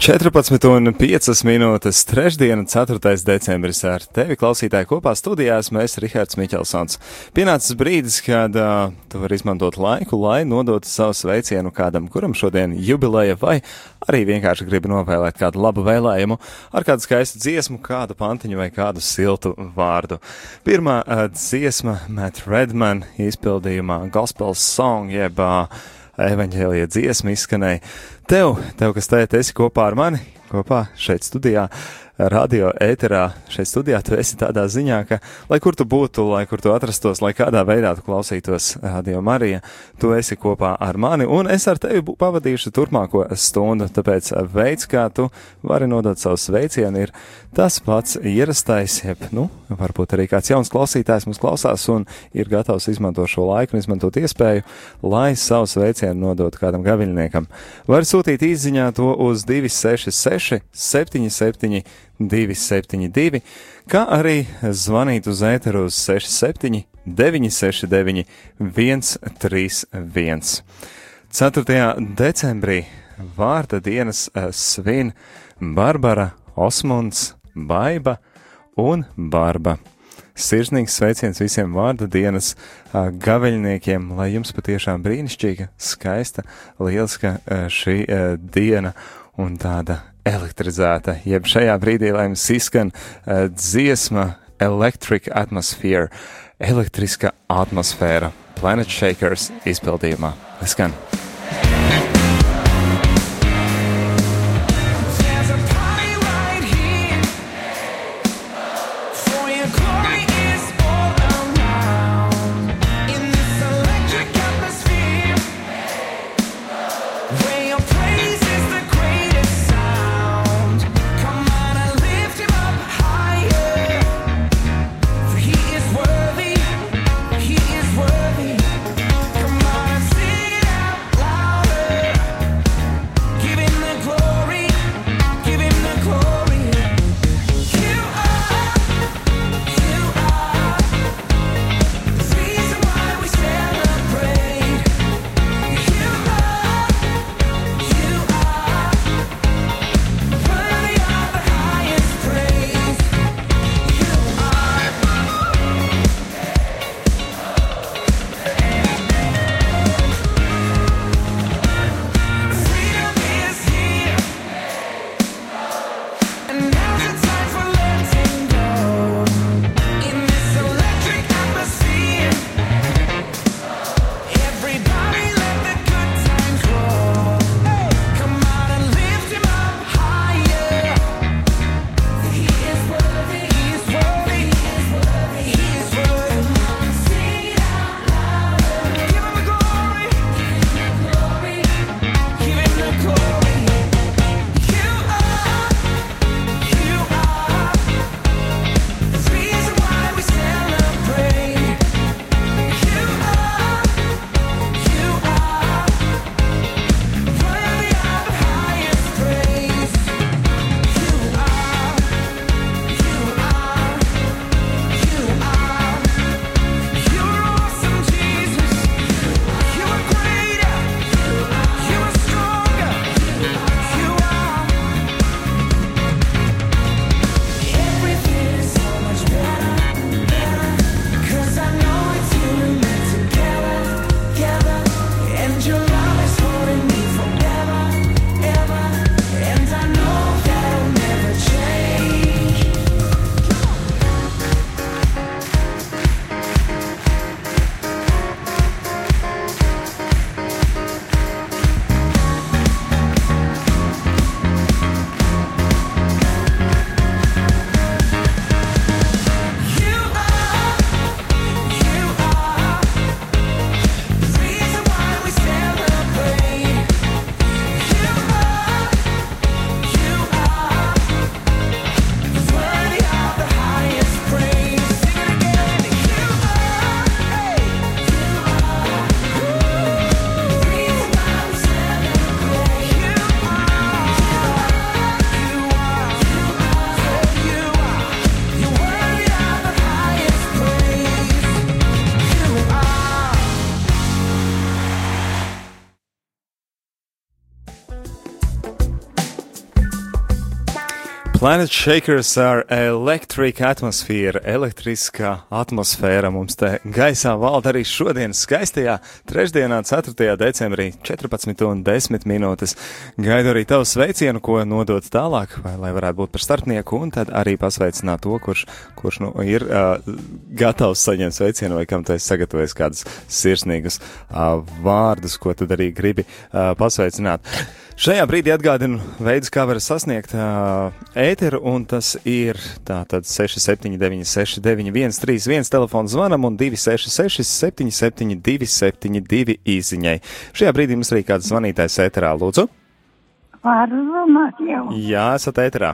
14 un 5 minūtes trešdiena, 4. decembris ar tevi klausītāji kopā studijās mēs Rihards Miķelsons. Pienācis brīdis, kad uh, tu vari izmantot laiku, lai nodotu savu sveicienu kādam, kuram šodien jubileja vai arī vienkārši gribi novēlēt kādu labu vēlējumu ar kādu skaistu dziesmu, kādu pantiņu vai kādu siltu vārdu. Pirmā uh, dziesma Matt Redman izpildījumā Gospel Song jeb uh, evaņģēlīja dziesma izskanēja. Tev, tev, kas tēt, esi kopā ar mani, kopā šeit studijā, radio ēterā šeit studijā, tu esi tādā ziņā, ka, lai kur tu būtu, lai kur tu atrastos, lai kādā veidā tu klausītos radio Marija, tu esi kopā ar mani, un es ar tevi pavadīšu turpmāko stundu, tāpēc veids, kā tu vari nodot savu sveicienu, ir tas pats ierastais, jeb, nu, varbūt arī kāds jauns klausītājs mums klausās un ir gatavs izmantot šo laiku un izmantot iespēju, lai savu sveicienu nodot kādam gaviļniekam. Var sūtīt izziņā to uz 266 77 272, kā arī zvanīt uz ēteru uz 67 969 131. 4. decembrī vārda dienas eh, svin Barbara, Osmunds, Baiba un Barba. Sirsnīgs sveiciens visiem vārda dienas uh, gaveļniekiem, lai jums patiešām brīnišķīga, skaista, lieliska uh, šī diena un tāda elektrizēta, jeb šajā brīdī, lai jums izskan uh, dziesma Electric Atmosphere, elektriska atmosfēra, Planet Shakers izpildījumā. Skan! Planet Shakers ar Electric atmosfēru, elektriskā atmosfēra mums te gaisā valda arī šodien skaistajā trešdienā, 4. decembrī, 14 un 10 minūtes. Gaidu arī tavu sveicienu, ko nodot tālāk, vai lai varētu būt par starpnieku, un tad arī pasveicināt to, kurš, kurš nu, ir uh, gatavs saņemt sveicienu, vai kam tu esi sagatavojis kādus sirsnīgus uh, vārdus, ko tad arī gribi uh, pasveicināt. Šajā brīdī atgādinu veidus, kā var sasniegt uh, ēteru, un tas ir tātad 679, 691, 31 telefons zvanam un 266, 772, 72 īsiņai. Šajā brīdī mums arī kāds zvanītājs ēterā, lūdzu. Var runāt jau. Jā, esat ēterā.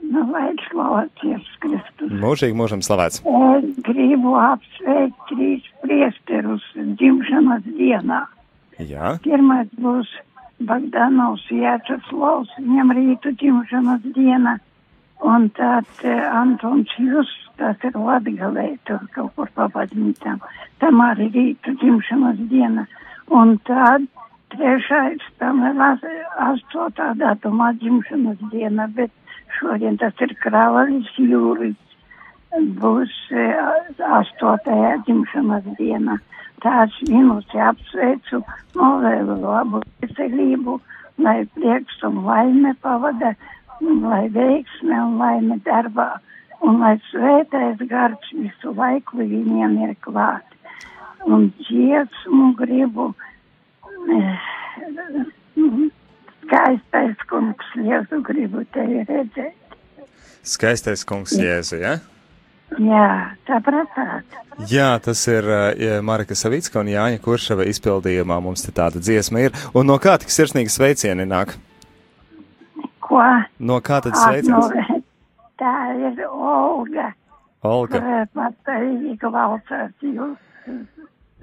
Nu, lai slavēts Jēzus Kristus. Mūžīgi mūžam slavēts. Es gribu apsveikt trīs priesterus dzimšanas dienā. Jā, Pirmais būs Bagdanovs Jāčeslavs, viņam rītu dzimšanas diena. Un tad eh, Antons Jus, tas ir Latgalē, tur kaut kur papadņitām. Tam arī rītu dzimšanas diena. Un tad trešais, tam ir as- astotā datumā dzimšanas diena, bet šodien tas ir Kravalis Jūris. Būs eh, astotajā dzimšanas diena. Tās minūtes apsveicu, novēlu labu veselību, lai prieks un laime pavada, un lai veiksme un laime darbā, un lai svētais gars visu laiku viņiem ir klāt. Un dziesmu gribu, eh, skaistais kungs, Jēzu gribu tevi redzēt. skaistais kungs Jēzu, jā? Ja? Jā, sapratāt. Jā, tas ir uh, Marka Savicka un Jāņa Kuršava izpildījumā. Mums te tāda dziesma ir. Un no kā tik sirsnīgi sveicieni nāk? Ko? No kā tad sveiciens? tā ir Olga. Olga. Patīgi klausās jūs.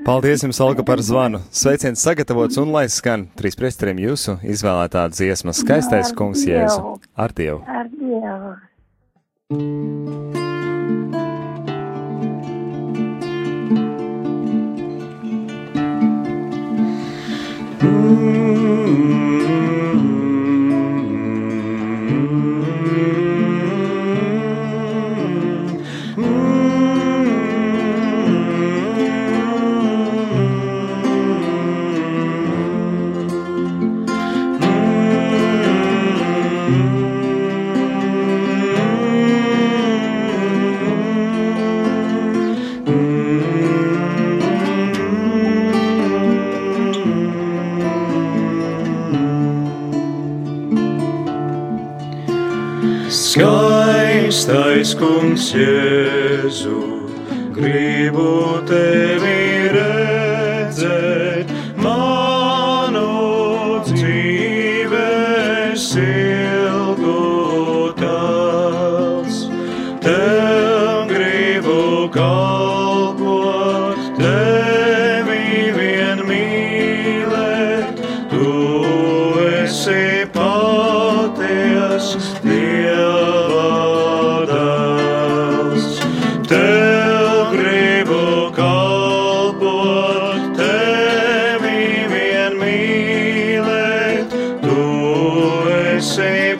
Paldies jums, Olga, par zvanu. Sveiciens sagatavots un lai skan trīs priesteriem jūsu izvēlētā dziesma Skaistais Ar kungs Dievu. Jēzu. Ar Dievu. Ar Dievu. Mm-hmm. Skaistais kungs Jēzu, gribu tevi esi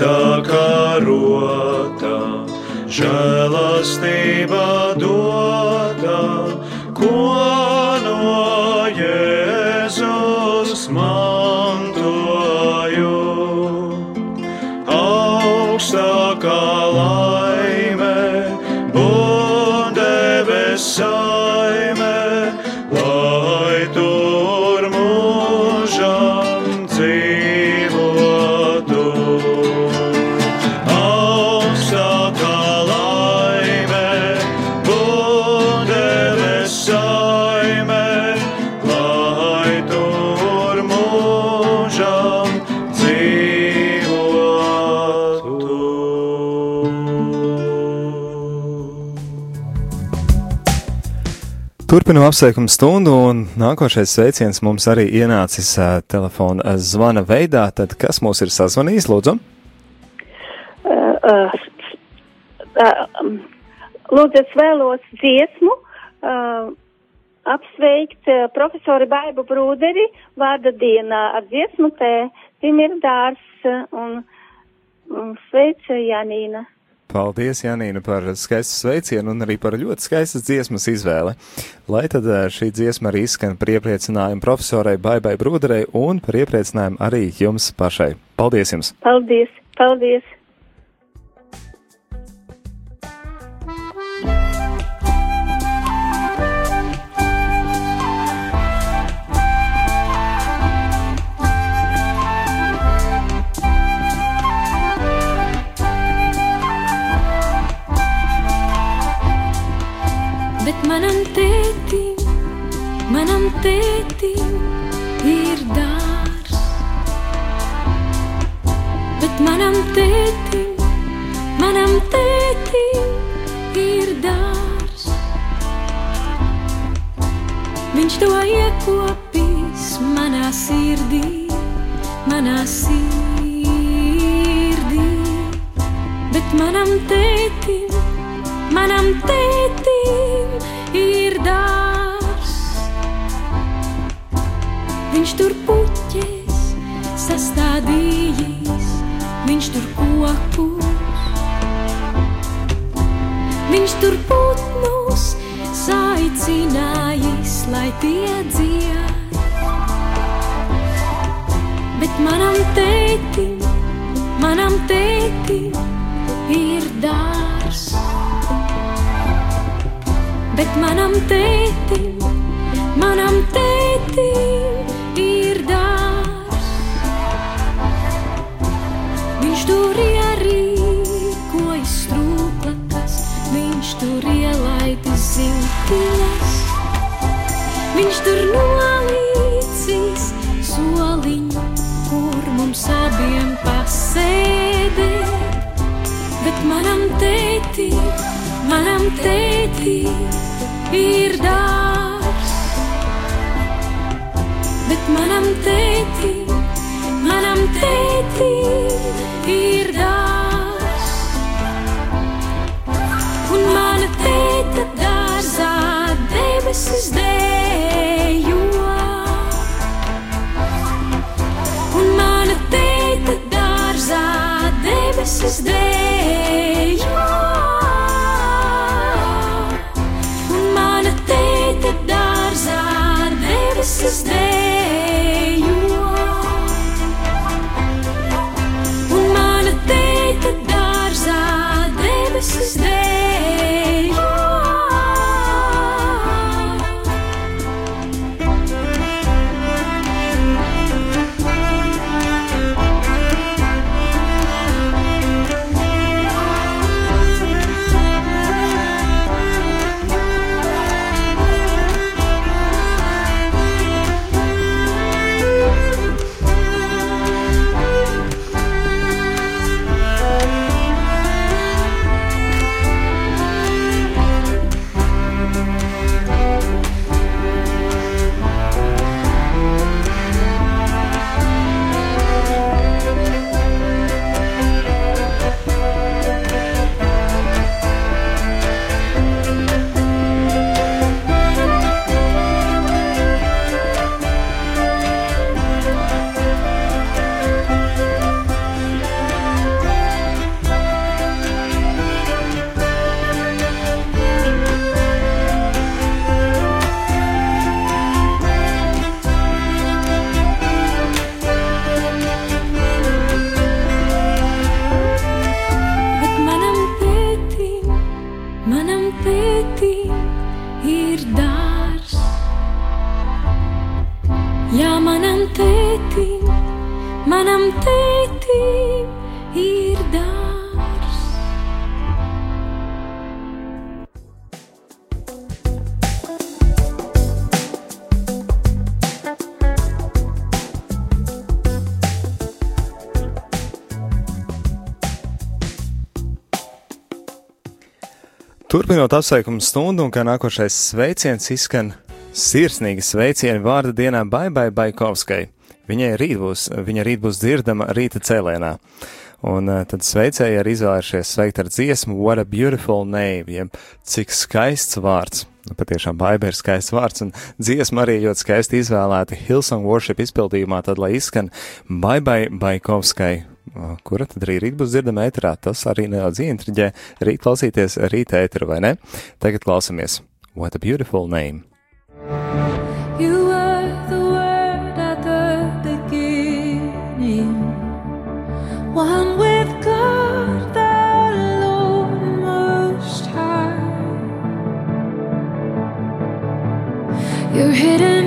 Skaistākā rota, žēlastība Turpinam apsveikumu stundu, un nākošais sveiciens mums arī ienācis uh, telefona zvana veidā. Tad kas mūs ir sazvanījis, lūdzu? Uh, uh, Lūdzu, es vēlos dziesmu uh, apsveikt uh, profesori Baibu Brūderi vārda dienā ar dziesmu te Timir Dārs uh, un, un sveica Janīna. Paldies, Janīna, par skaistu sveicienu un arī par ļoti skaistas dziesmas izvēli. Lai tad uh, šī dziesma arī izskan par iepriecinājumu profesorai Baibai Brūderei un par iepriecinājumu arī jums pašai. Paldies jums! Paldies, paldies! ti. Turpinot apsveikumu stundu, un kā nākošais sveiciens izskan sirsnīgi sveicieni vārda dienā Baibai Baikovskai. Viņai rīt būs, viņa rīt būs dzirdama rīta cēlēnā. Un uh, tad sveicēji arī izvēlējušies sveikt ar dziesmu What a Beautiful Name, jeb cik skaists vārds. Nu, patiešām Baiba ir skaists vārds, un dziesma arī ļoti skaisti izvēlēta Hillsong Worship izpildījumā, tad lai izskan Baibai Baikovskai, kura tad arī rīt būs dzirdama ēterā. Tas arī nedaudz ieintriģē rīt klausīties rīta ēteru, vai ne? Tagad klausamies What a Beautiful Name. You were the word at the beginning, one with God the Lord Most High. Your hidden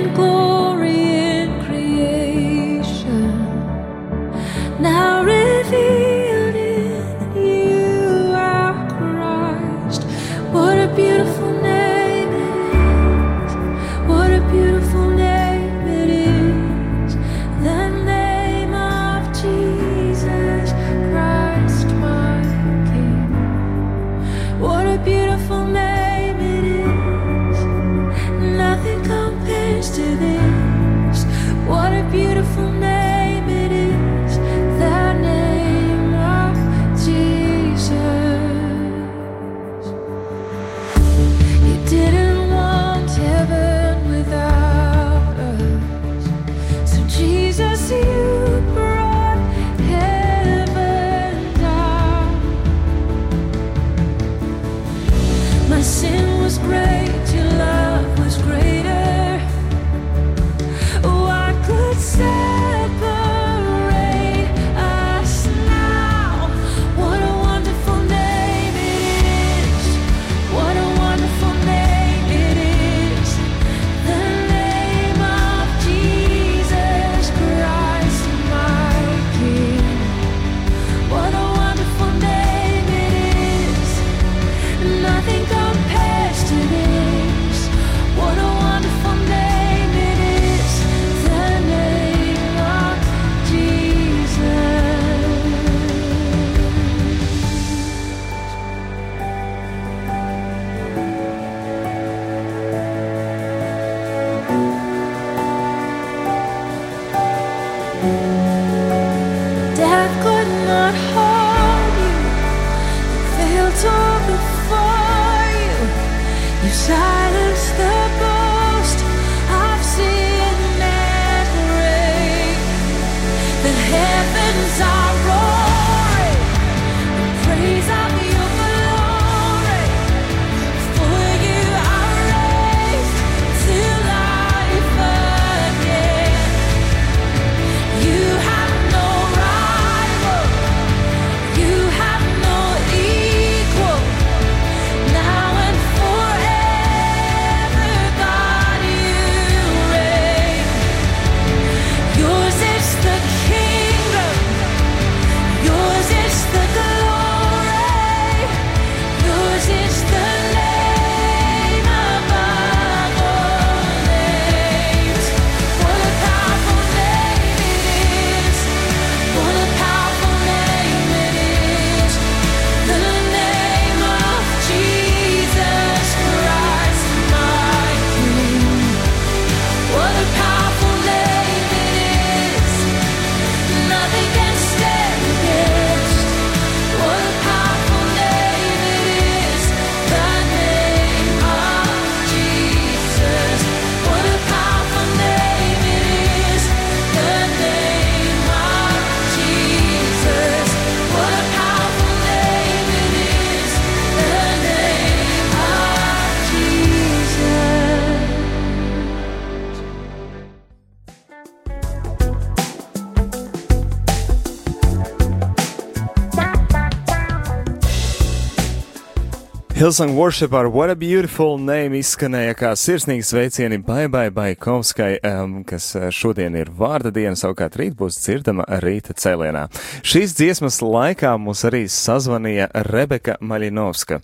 Hillsong Worship ar What a Beautiful Name izskanēja kā sirsnīgi sveicieni Baibai Baikovskai, um, kas uh, šodien ir vārda diena, savukārt rīt būs dzirdama rīta cēlienā. Šīs dziesmas laikā mums arī sazvanīja Rebeka Maļinovska.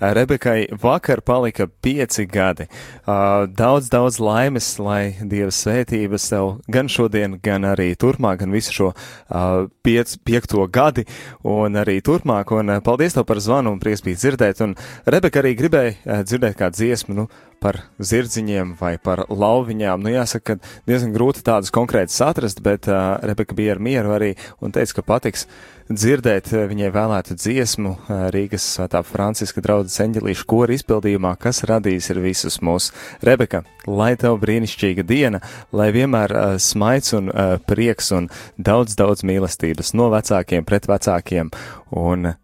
Rebekai vakar palika pieci gadi. Uh, daudz, daudz laimes, lai Dieva svētības tev gan šodien, gan arī turpmāk, gan visu šo uh, piec, piekto gadi un arī turpmāk. Un uh, paldies tev par zvanu un prieks bija dzirdēt. Un Rebeka arī gribēja uh, dzirdēt kādu dziesmu nu, par zirdziņiem vai par lauviņām. Nu, jāsaka, ka diezgan grūti tādas konkrētas atrast, bet uh, Rebeka bija ar mieru arī un teica, ka patiks dzirdēt uh, viņai vēlētu dziesmu uh, Rīgas svētā Franciska draudzes eņģelīšu kora izpildījumā, kas radījis ir visus mūs. Rebeka, lai tev brīnišķīga diena, lai vienmēr uh, smaids un uh, prieks un daudz, daudz mīlestības no vecākiem pret vecākiem. Un uh,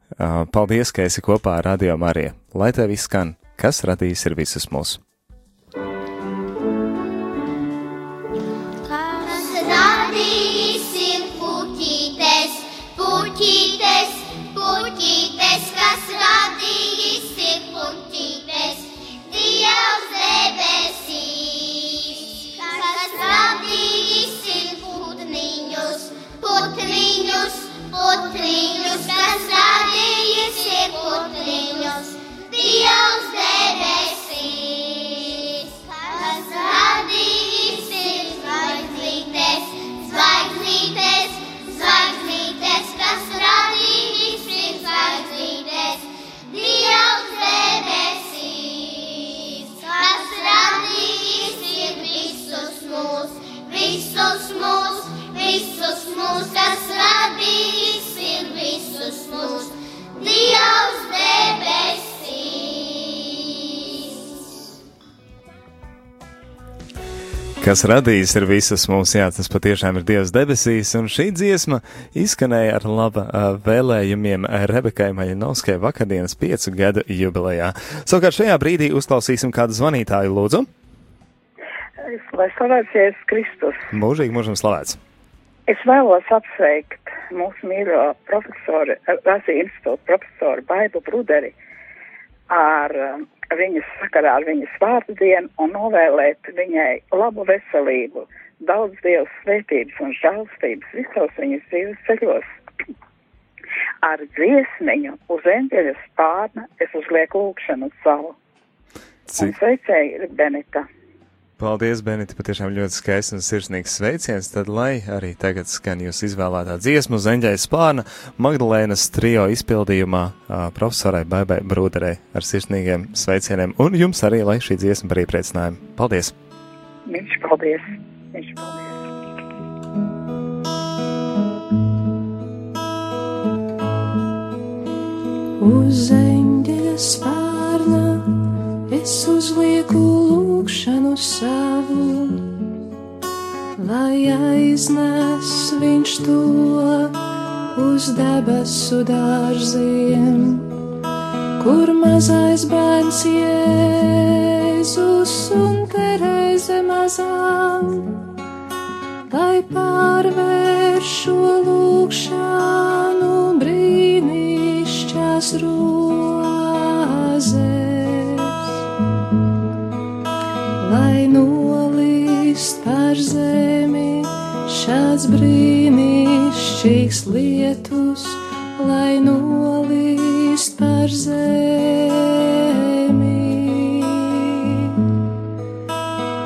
paldies, ka esi kopā ar Radio Mariju. Lai tev izskan, kas radījis ir visus mūs. Putniņus, putniņus, kas radījis ir putniņus, Dievs debesīs. Kas radījis ir zvaigznītes, zvaigznītes, zvaigznītes, kas radījis ir zvaigznītes, Dievs debesīs. Kas radījis ir visus mūs, visus mūs, visus mūs, kas radījis ir visus mūs, Dievs debesīs. kas radījis ir visas mums, jā, tas patiešām ir Dievs debesīs, un šī dziesma izskanēja ar laba vēlējumiem Rebekai Maļinovskai vakardienas piecu gadu jubilejā. Savukārt šajā brīdī uzklausīsim kādu zvanītāju lūdzu. Lai slavēts Jēzus Kristus. Mūžīgi mūžam slavēts. Es vēlos apsveikt mūsu mīļo profesoru, Rāzī institūta profesoru Baibu Bruderi ar um, viņas sakarā ar viņas vārdu dienu un novēlēt viņai labu veselību, daudz Dievs svētības un žālstības visos viņas dzīves ceļos. Ar dziesmiņu uz eņģeļa spārna es uzlieku lūkšanu savu. Un Cik sveicēji ir Benita. Paldies, Benita, patiešām ļoti skaists un sirsnīgs sveiciens, tad lai arī tagad skan jūs izvēlētā dziesmu uz eņģeļa spārna Magdalēnas trio izpildījumā uh, profesorai Baibai Brūderei ar sirsnīgiem sveicieniem, un jums arī, lai šī dziesma par iepriecinājumu. Paldies! Viņš paldies. Viņš paldies. Uz eņģeļa spārna es uzlieku lūkšanu savu, lai aiznes viņš to uz debesu dārziem, kur mazais bērns Jēzus un Terēze mazām lai pārvērš šo lūkšanu brīnišķās rozes, šāds brīnišķīgs lietus, lai nolīst par zemi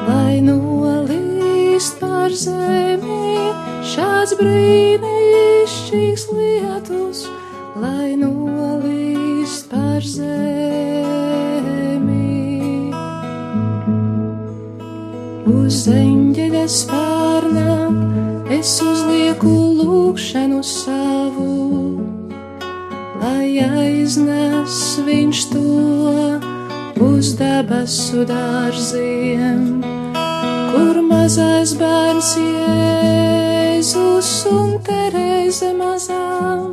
lai nolīst par zemi šāds brīnišķīgs lietus, lai nolīst par zemi. Uz eņģeļa spārna es uzlieku lūkšanu savu, lai aiznes viņš to uz debesu dārziem, kur mazais bērns Jēzus un Terēze mazām,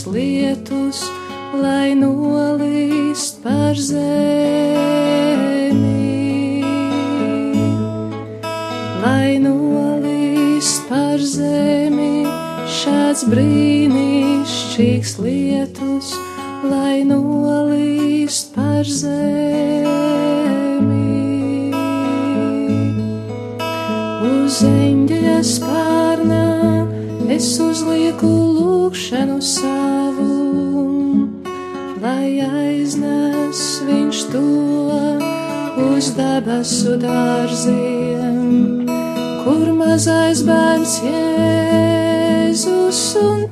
brīnišķīgs lietus, lai nolīst par zemi. Lai nolīst par zemi, šāds brīnišķīgs lietus, lai nolīst par zemi. Uz eņģeļa spārnā es uzlieku lūkšanu savu, lai aiznes viņš to uz debesu dārziem, kur mazais bērns Jēzus un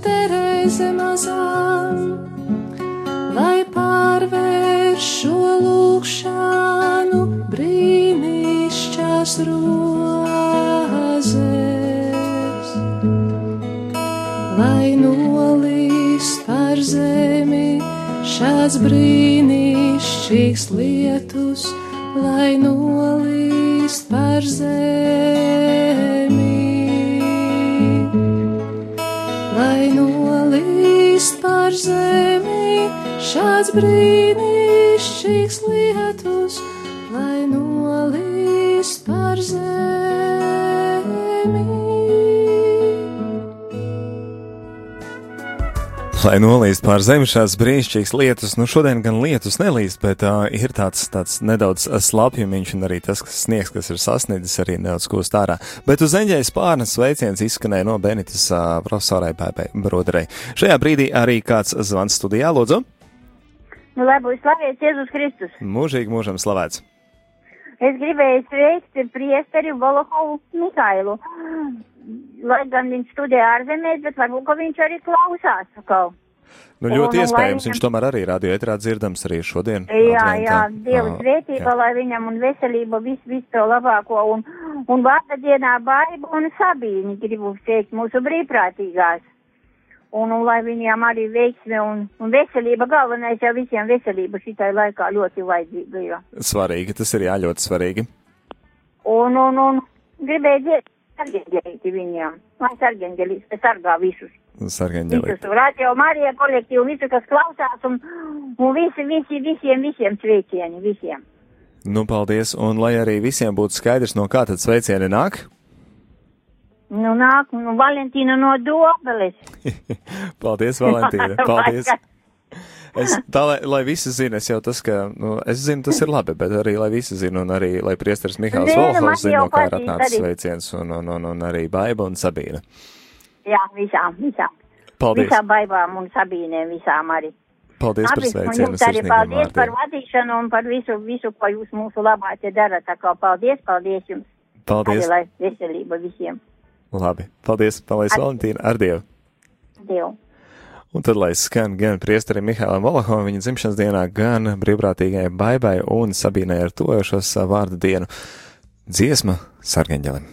brīnišķīgs lietus, lai nolīst par zemi. Lai nolīst pār zemi šāds brīnišķīgs lietus, nu šodien gan lietus nelīst, bet uh, ir tāds, tāds nedaudz slapjumiņš un arī tas, kas sniegs, kas ir sasniedzis, arī nedaudz kūst ārā. Bet uz eņģējas pārnes sveiciens izskanēja no Benitas uh, profesorai Pēpai Broderei. Šajā brīdī arī kāds zvans studijā, lūdzu. Nu, lai būtu slavēts Jēzus Kristus. Mūžīgi mūžam slavēts. Es gribēju sveikt priesteri Volohovu Mikailu. Lai gan viņš studē ārzemēs, bet varbūt, ka viņš arī klausās kaut. Nu, ļoti un iespējams, viņam- viņš tomēr arī radio ētrā dzirdams arī šodien. Jā, adventā. jā, Dieva svētība, lai viņam un veselība viss, viss to labāko. Un, un vārda dienā baiba un sabīni gribu sveikt mūsu brīvprātīgās. Un, un lai viņiem arī veiksme un, un veselība, galvenais jau visiem veselība šitai laikā ļoti vajadzīga. Jo. Svarīgi, tas ir jā, ļoti svarīgi. Un, un, un gribēju dzirdēt sargeņģelīti viņiem. Lai sargeņģelīti sargā visus. Sargaņģelī. Visus radio Marija kolektīvu, visu, kas klausās, un, un visi, visi, visiem, visiem sveicieni, visiem. Nu, paldies, un lai arī visiem būtu skaidrs, no kā tad sveicieni nāk. Nu, nāk, nu, Valentīna no Dobeles. Paldies, Valentīna. Paldies. Es, tā, lai, lai visi zina, es jau tas, ka, nu, es zinu, tas ir labi, bet arī, lai visi zina, un arī, lai priesteris Mihāls Volhovs zina, kā ir atnācis sveiciens, un, un, un, un arī Baiba un Sabīna. Jā, visām, visām. Paldies. Visām baibām un sabīnēm, visām arī. Paldies par Labi, un sveicienu, arī paldies par vārdiem. vadīšanu un par visu, visu, ko jūs mūsu labā te darat. Tā kā paldies, paldies jums. Paldies. Arī lai veselība visiem. Labi, paldies, paldies, Ar- Valentīna, ar Dievu. Dievu. Un tad, lai skan gan priesterim Mihālam Valahovam viņa dzimšanas dienā, gan brīvprātīgajai Baibai un Sabīnai ar tojošos vārdu dienu dziesma Sargeņģelim.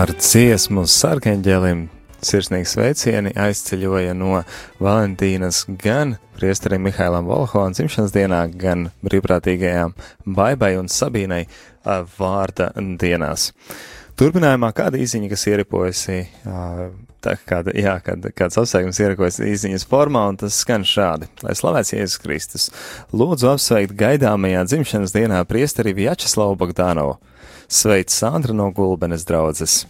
ar dziesmu sarkanģēlim sirsnīgi sveicieni aizceļoja no Valentīnas gan priesterim Mihailam Volhovam dzimšanas dienā, gan brīvprātīgajām Baibai un Sabīnai vārda dienās. Turpinājumā kāda īziņa, kas ieripojusi, tā kāda, jā, kāda, kāds apsveikums ierakojas īziņas formā, un tas skan šādi. Lai slavēts Jēzus Kristus, lūdzu apsveikt gaidāmajā dzimšanas dienā priesteri Vjačeslavu Bogdānovu. Sveic Sandra no Gulbenes draudzes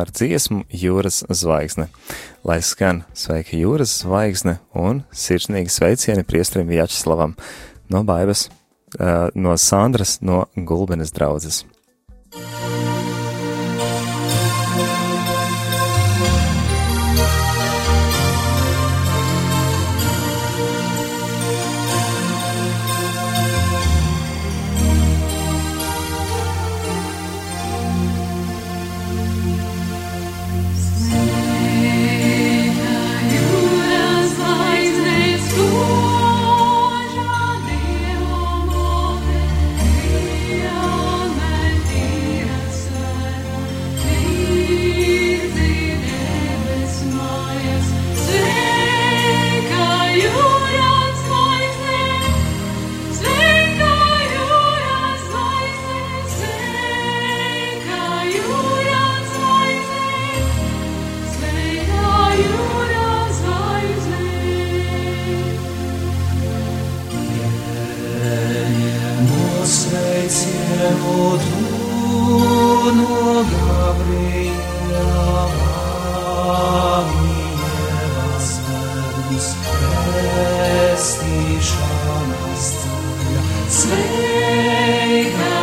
ar dziesmu Jūras zvaigzne. Lai skan sveika jūras zvaigzne un sirsnīgi sveicieni priestrim Vjačeslavam no Baibas, eh, no Sandras no Gulbenes draudzes. mums pestīšanas ceļa. Sveika!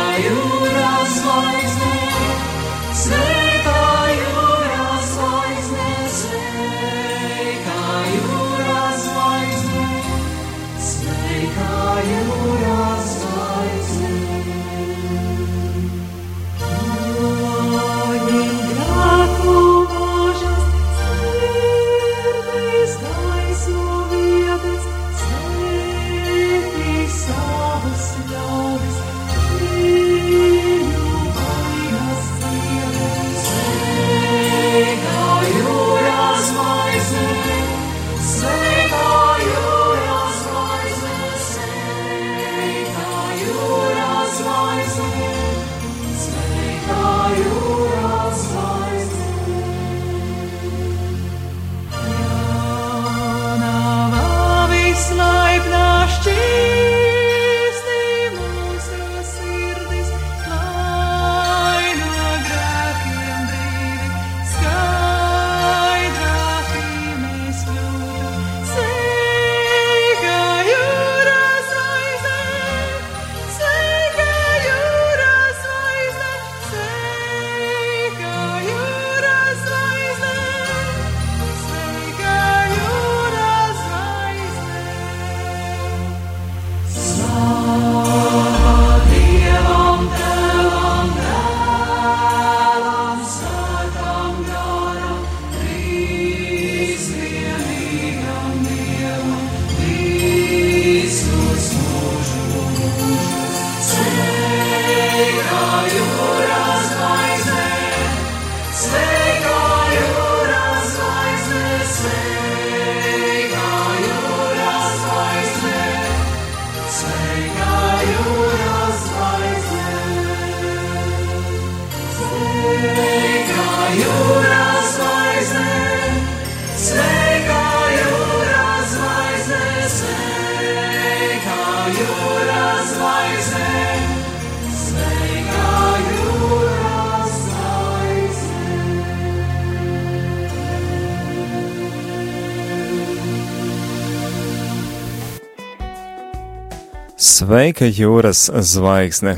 Sveika, jūras zvaigzne!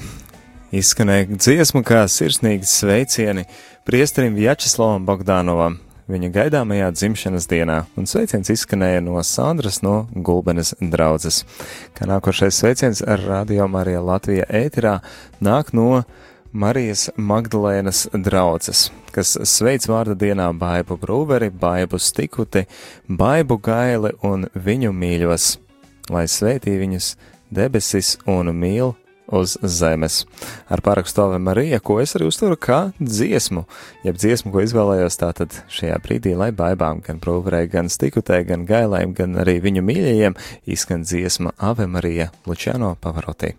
Izskanēja dziesma kā sirsnīgi sveicieni priesterim Vjačeslavam Bogdānovam viņa gaidāmajā dzimšanas dienā, un sveiciens izskanēja no Sandras no Gulbenes draudzes. Kā nākošais sveiciens ar Radio Marija Latvija ēterā nāk no Marijas Magdalēnas draudzes, kas sveic vārda dienā Baibu Brūveri, Baibu Stikuti, Baibu Gaili un viņu mīļos, lai sveitī viņus debesis un mīl uz zemes. Ar pārakstu Ave Marija, ko es arī uzturu kā dziesmu, jeb dziesmu, ko izvēlējos tātad šajā brīdī, lai baibām gan prūverē, gan stikutē, gan gailēm, gan arī viņu mīļajiem izskan dziesma Ave Marija Lučiano Pavarotī.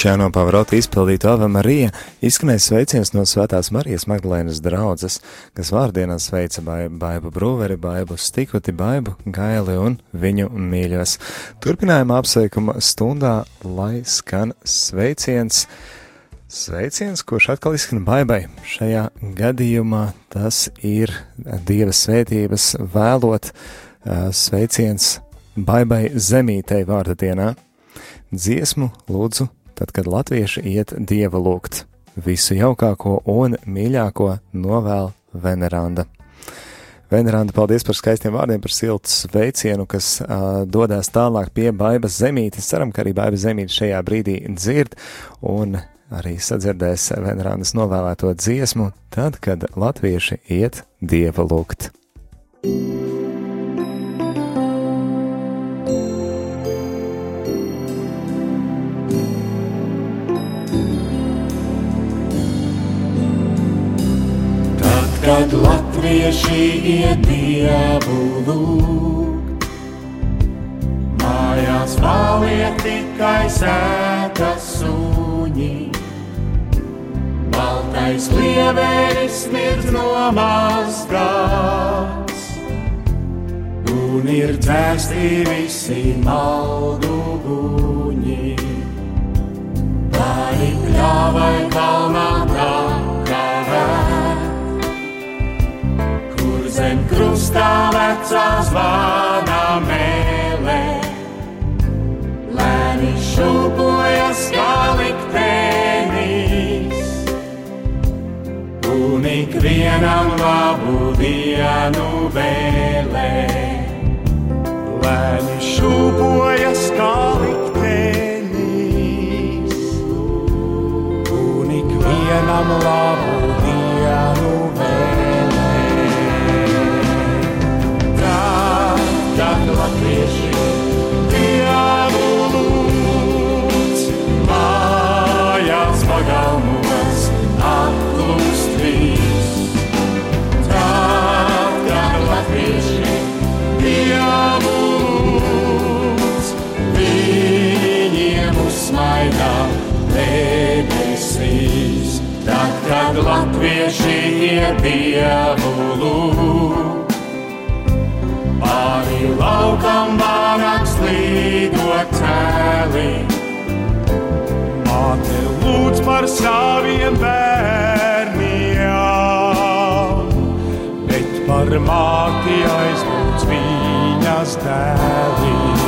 Ar Lučiano Pavarotu izpildītu Ave Marija izskanēja sveiciens no Svētās Marijas Magdalēnas draudzes, kas vārdienā sveica bai- Baibu Brūveri, Baibu Stikuti, Baibu Gaili un viņu mīļos. Turpinājumā apsveikuma stundā, lai skan sveiciens. Sveiciens, kurš atkal izskan baibai. Šajā gadījumā tas ir Dieva svētības vēlot ā, sveiciens baibai zemītei vārda dienā. Dziesmu lūdzu, tad, kad latvieši iet dieva lūgt, visu jaukāko un mīļāko novēl Veneranda. Veneranda, paldies par skaistiem vārdiem, par siltu sveicienu, kas uh, dodas tālāk pie Baibas zemītes. Ceram, ka arī Baibas zemīte šajā brīdī dzird un arī sadzirdēs Venerandas novēlēto dziesmu, tad, kad latvieši iet dieva lūgt. Tad, kad latvieši iet dievu lūgt, mājās paliek tikai sēta suņi. Baltais lieveris smirdz no mazgās, un ir dzēsti visi maldu guņi. Pāri pļāvai kalnā zem krustā vecā zvana mēlē. Lēni šūpojas kā liktenis, un ikvienam labu dienu vēlē. Lēni šūpojas kā liktenis, un ikvienam labu dienu vēlē. Viņas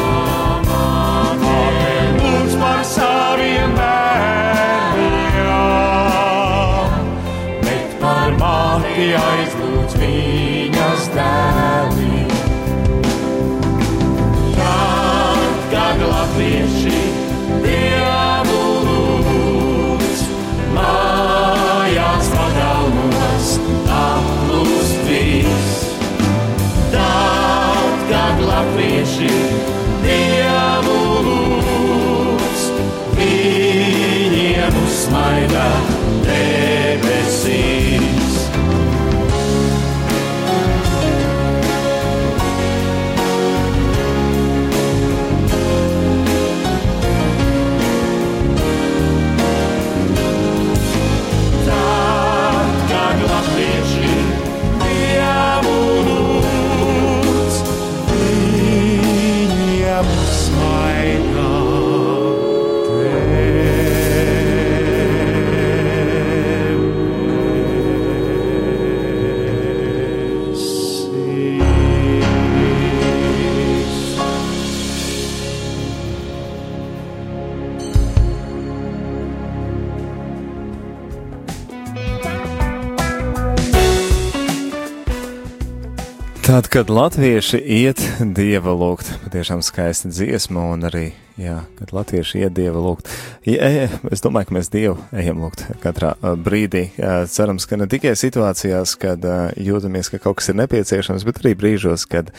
kad latvieši iet dieva lūgt, patiešām skaista dziesma, un arī, jā, kad latvieši iet dieva lūgt. Ja, e, es domāju, ka mēs dievu ejam lūgt katrā ā, brīdī. Jā, Cerams, ka ne tikai situācijās, kad jūtamies, ka kaut kas ir nepieciešams, bet arī brīžos, kad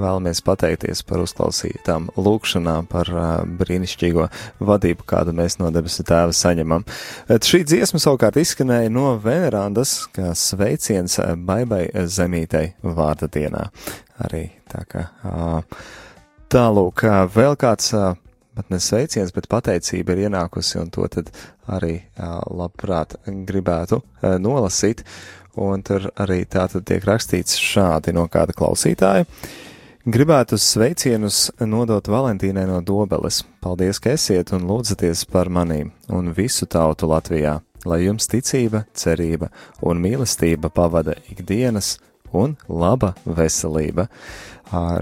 vēlamies pateikties par uzklausītām lūgšanām, par brīnišķīgo vadību, kādu mēs no debesu tēva saņemam. Et Šī dziesma savukārt izskanēja no Venerandas, kā sveiciens baibai zemītei vārda dienā. Arī tā kā tālūk, vēl kāds ā, atnes sveiciens, bet pateicība ir ienākusi, un to tad arī labprāt gribētu nolasīt. Un tur arī tā tad tiek rakstīts šādi no kāda klausītāja. Gribētu sveicienus nodot Valentīnai no Dobeles. Paldies, ka esiet un lūdzaties par manīm un visu tautu Latvijā, lai jums ticība, cerība un mīlestība pavada ikdienas un laba veselība.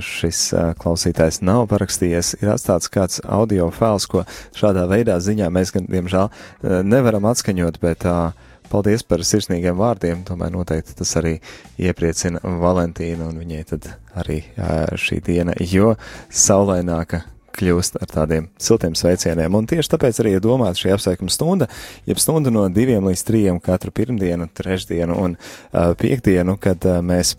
Šis klausītājs nav parakstījies, ir atstāts kāds audio fails, ko šādā veidā ziņā mēs gan, diemžēl, nevaram atskaņot, bet paldies par sirsnīgiem vārdiem. Tomēr noteikti tas arī iepriecina Valentīnu un viņai tad arī šī diena, jo saulaināka kļūst ar tādiem siltiem sveicieniem. Un tieši tāpēc arī ir domāta šī apsveikuma stunda, jeb stunda no diviem līdz trījiem katru pirmdienu, trešdienu un uh, piekdienu, kad uh, mēs,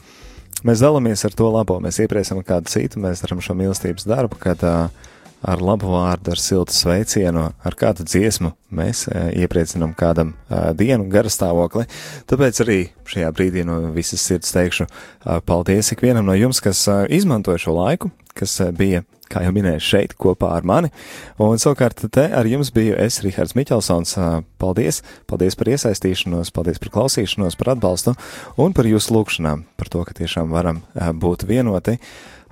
mēs dalāmies ar to labo, mēs iepriecam kādu citu, mēs darām šo mīlestības darbu, kad uh, ar labu vārdu, ar siltu sveicienu, ar kādu dziesmu mēs uh, iepriecinam kādam uh, dienu garastāvokli. Tāpēc arī šajā brīdī no visas sirds teikšu uh, paldies ikvienam no jums, kas uh, izmantoja šo laiku, kas uh, bija kā jau minēju, šeit kopā ar mani. Un savukārt te ar jums biju es, Rihards Miķelsons. Ā, Paldies! Paldies par iesaistīšanos, paldies par klausīšanos, par atbalstu un par jūsu lūgšanām, par to, ka tiešām varam ā, būt vienoti,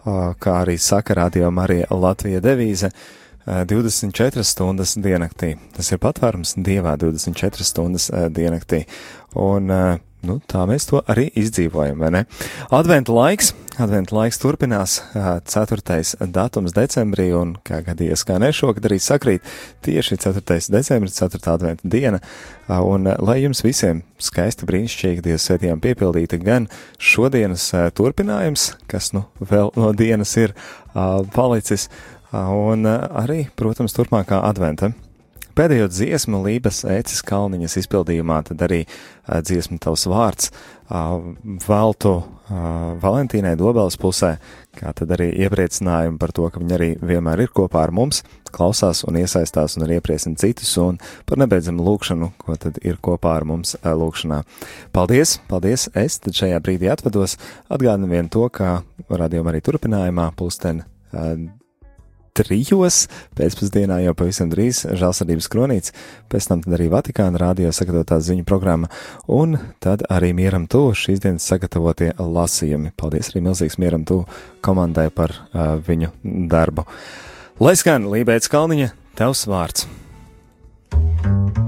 kā arī saka Radio Marija Latvija devīze. ā, 24 stundas diennaktī. Tas ir patvērums Dievā 24 stundas diennaktī. Un ā, nu, tā mēs to arī izdzīvojam, vai ne? Adventa laiks, adventa laiks turpinās, ā, 4. datums decembrī, un kā gadījies, kā ne šogad arī sakrīt tieši 4. decembris, 4. adventa diena, un lai jums visiem skaisti brīnišķīgi Dieva svētījām piepildīti gan šodienas turpinājums, kas nu vēl no dienas ir palicis, un arī, protams, turpmākā adventa. Pēdējo dziesmu Lības ēcis kalniņas izpildījumā tad arī uh, dziesma tavs vārds uh, veltu uh, Valentīnai Dobeles pusē, kā tad arī iepriecinājumu par to, ka viņa arī vienmēr ir kopā ar mums, klausās un iesaistās un arī iepriecina citus un par nebeidzamu lūkšanu, ko tad ir kopā ar mums uh, lūkšanā. Paldies, paldies, es tad šajā brīdī atvados, atgādinu vien to, ka radījuma arī turpinājumā pulksten uh, trijos pēcpusdienā jau pavisam drīz žēlsirdības kronīts, pēc tam arī Vatikāna rādio sagatavotā ziņu programma, un tad arī mieram tu šīs dienas sagatavotie lasījumi. Paldies arī milzīgs mieram tu komandai par uh, viņu darbu. Lai skan Lībēts Kalniņa, tevs vārds! Tavs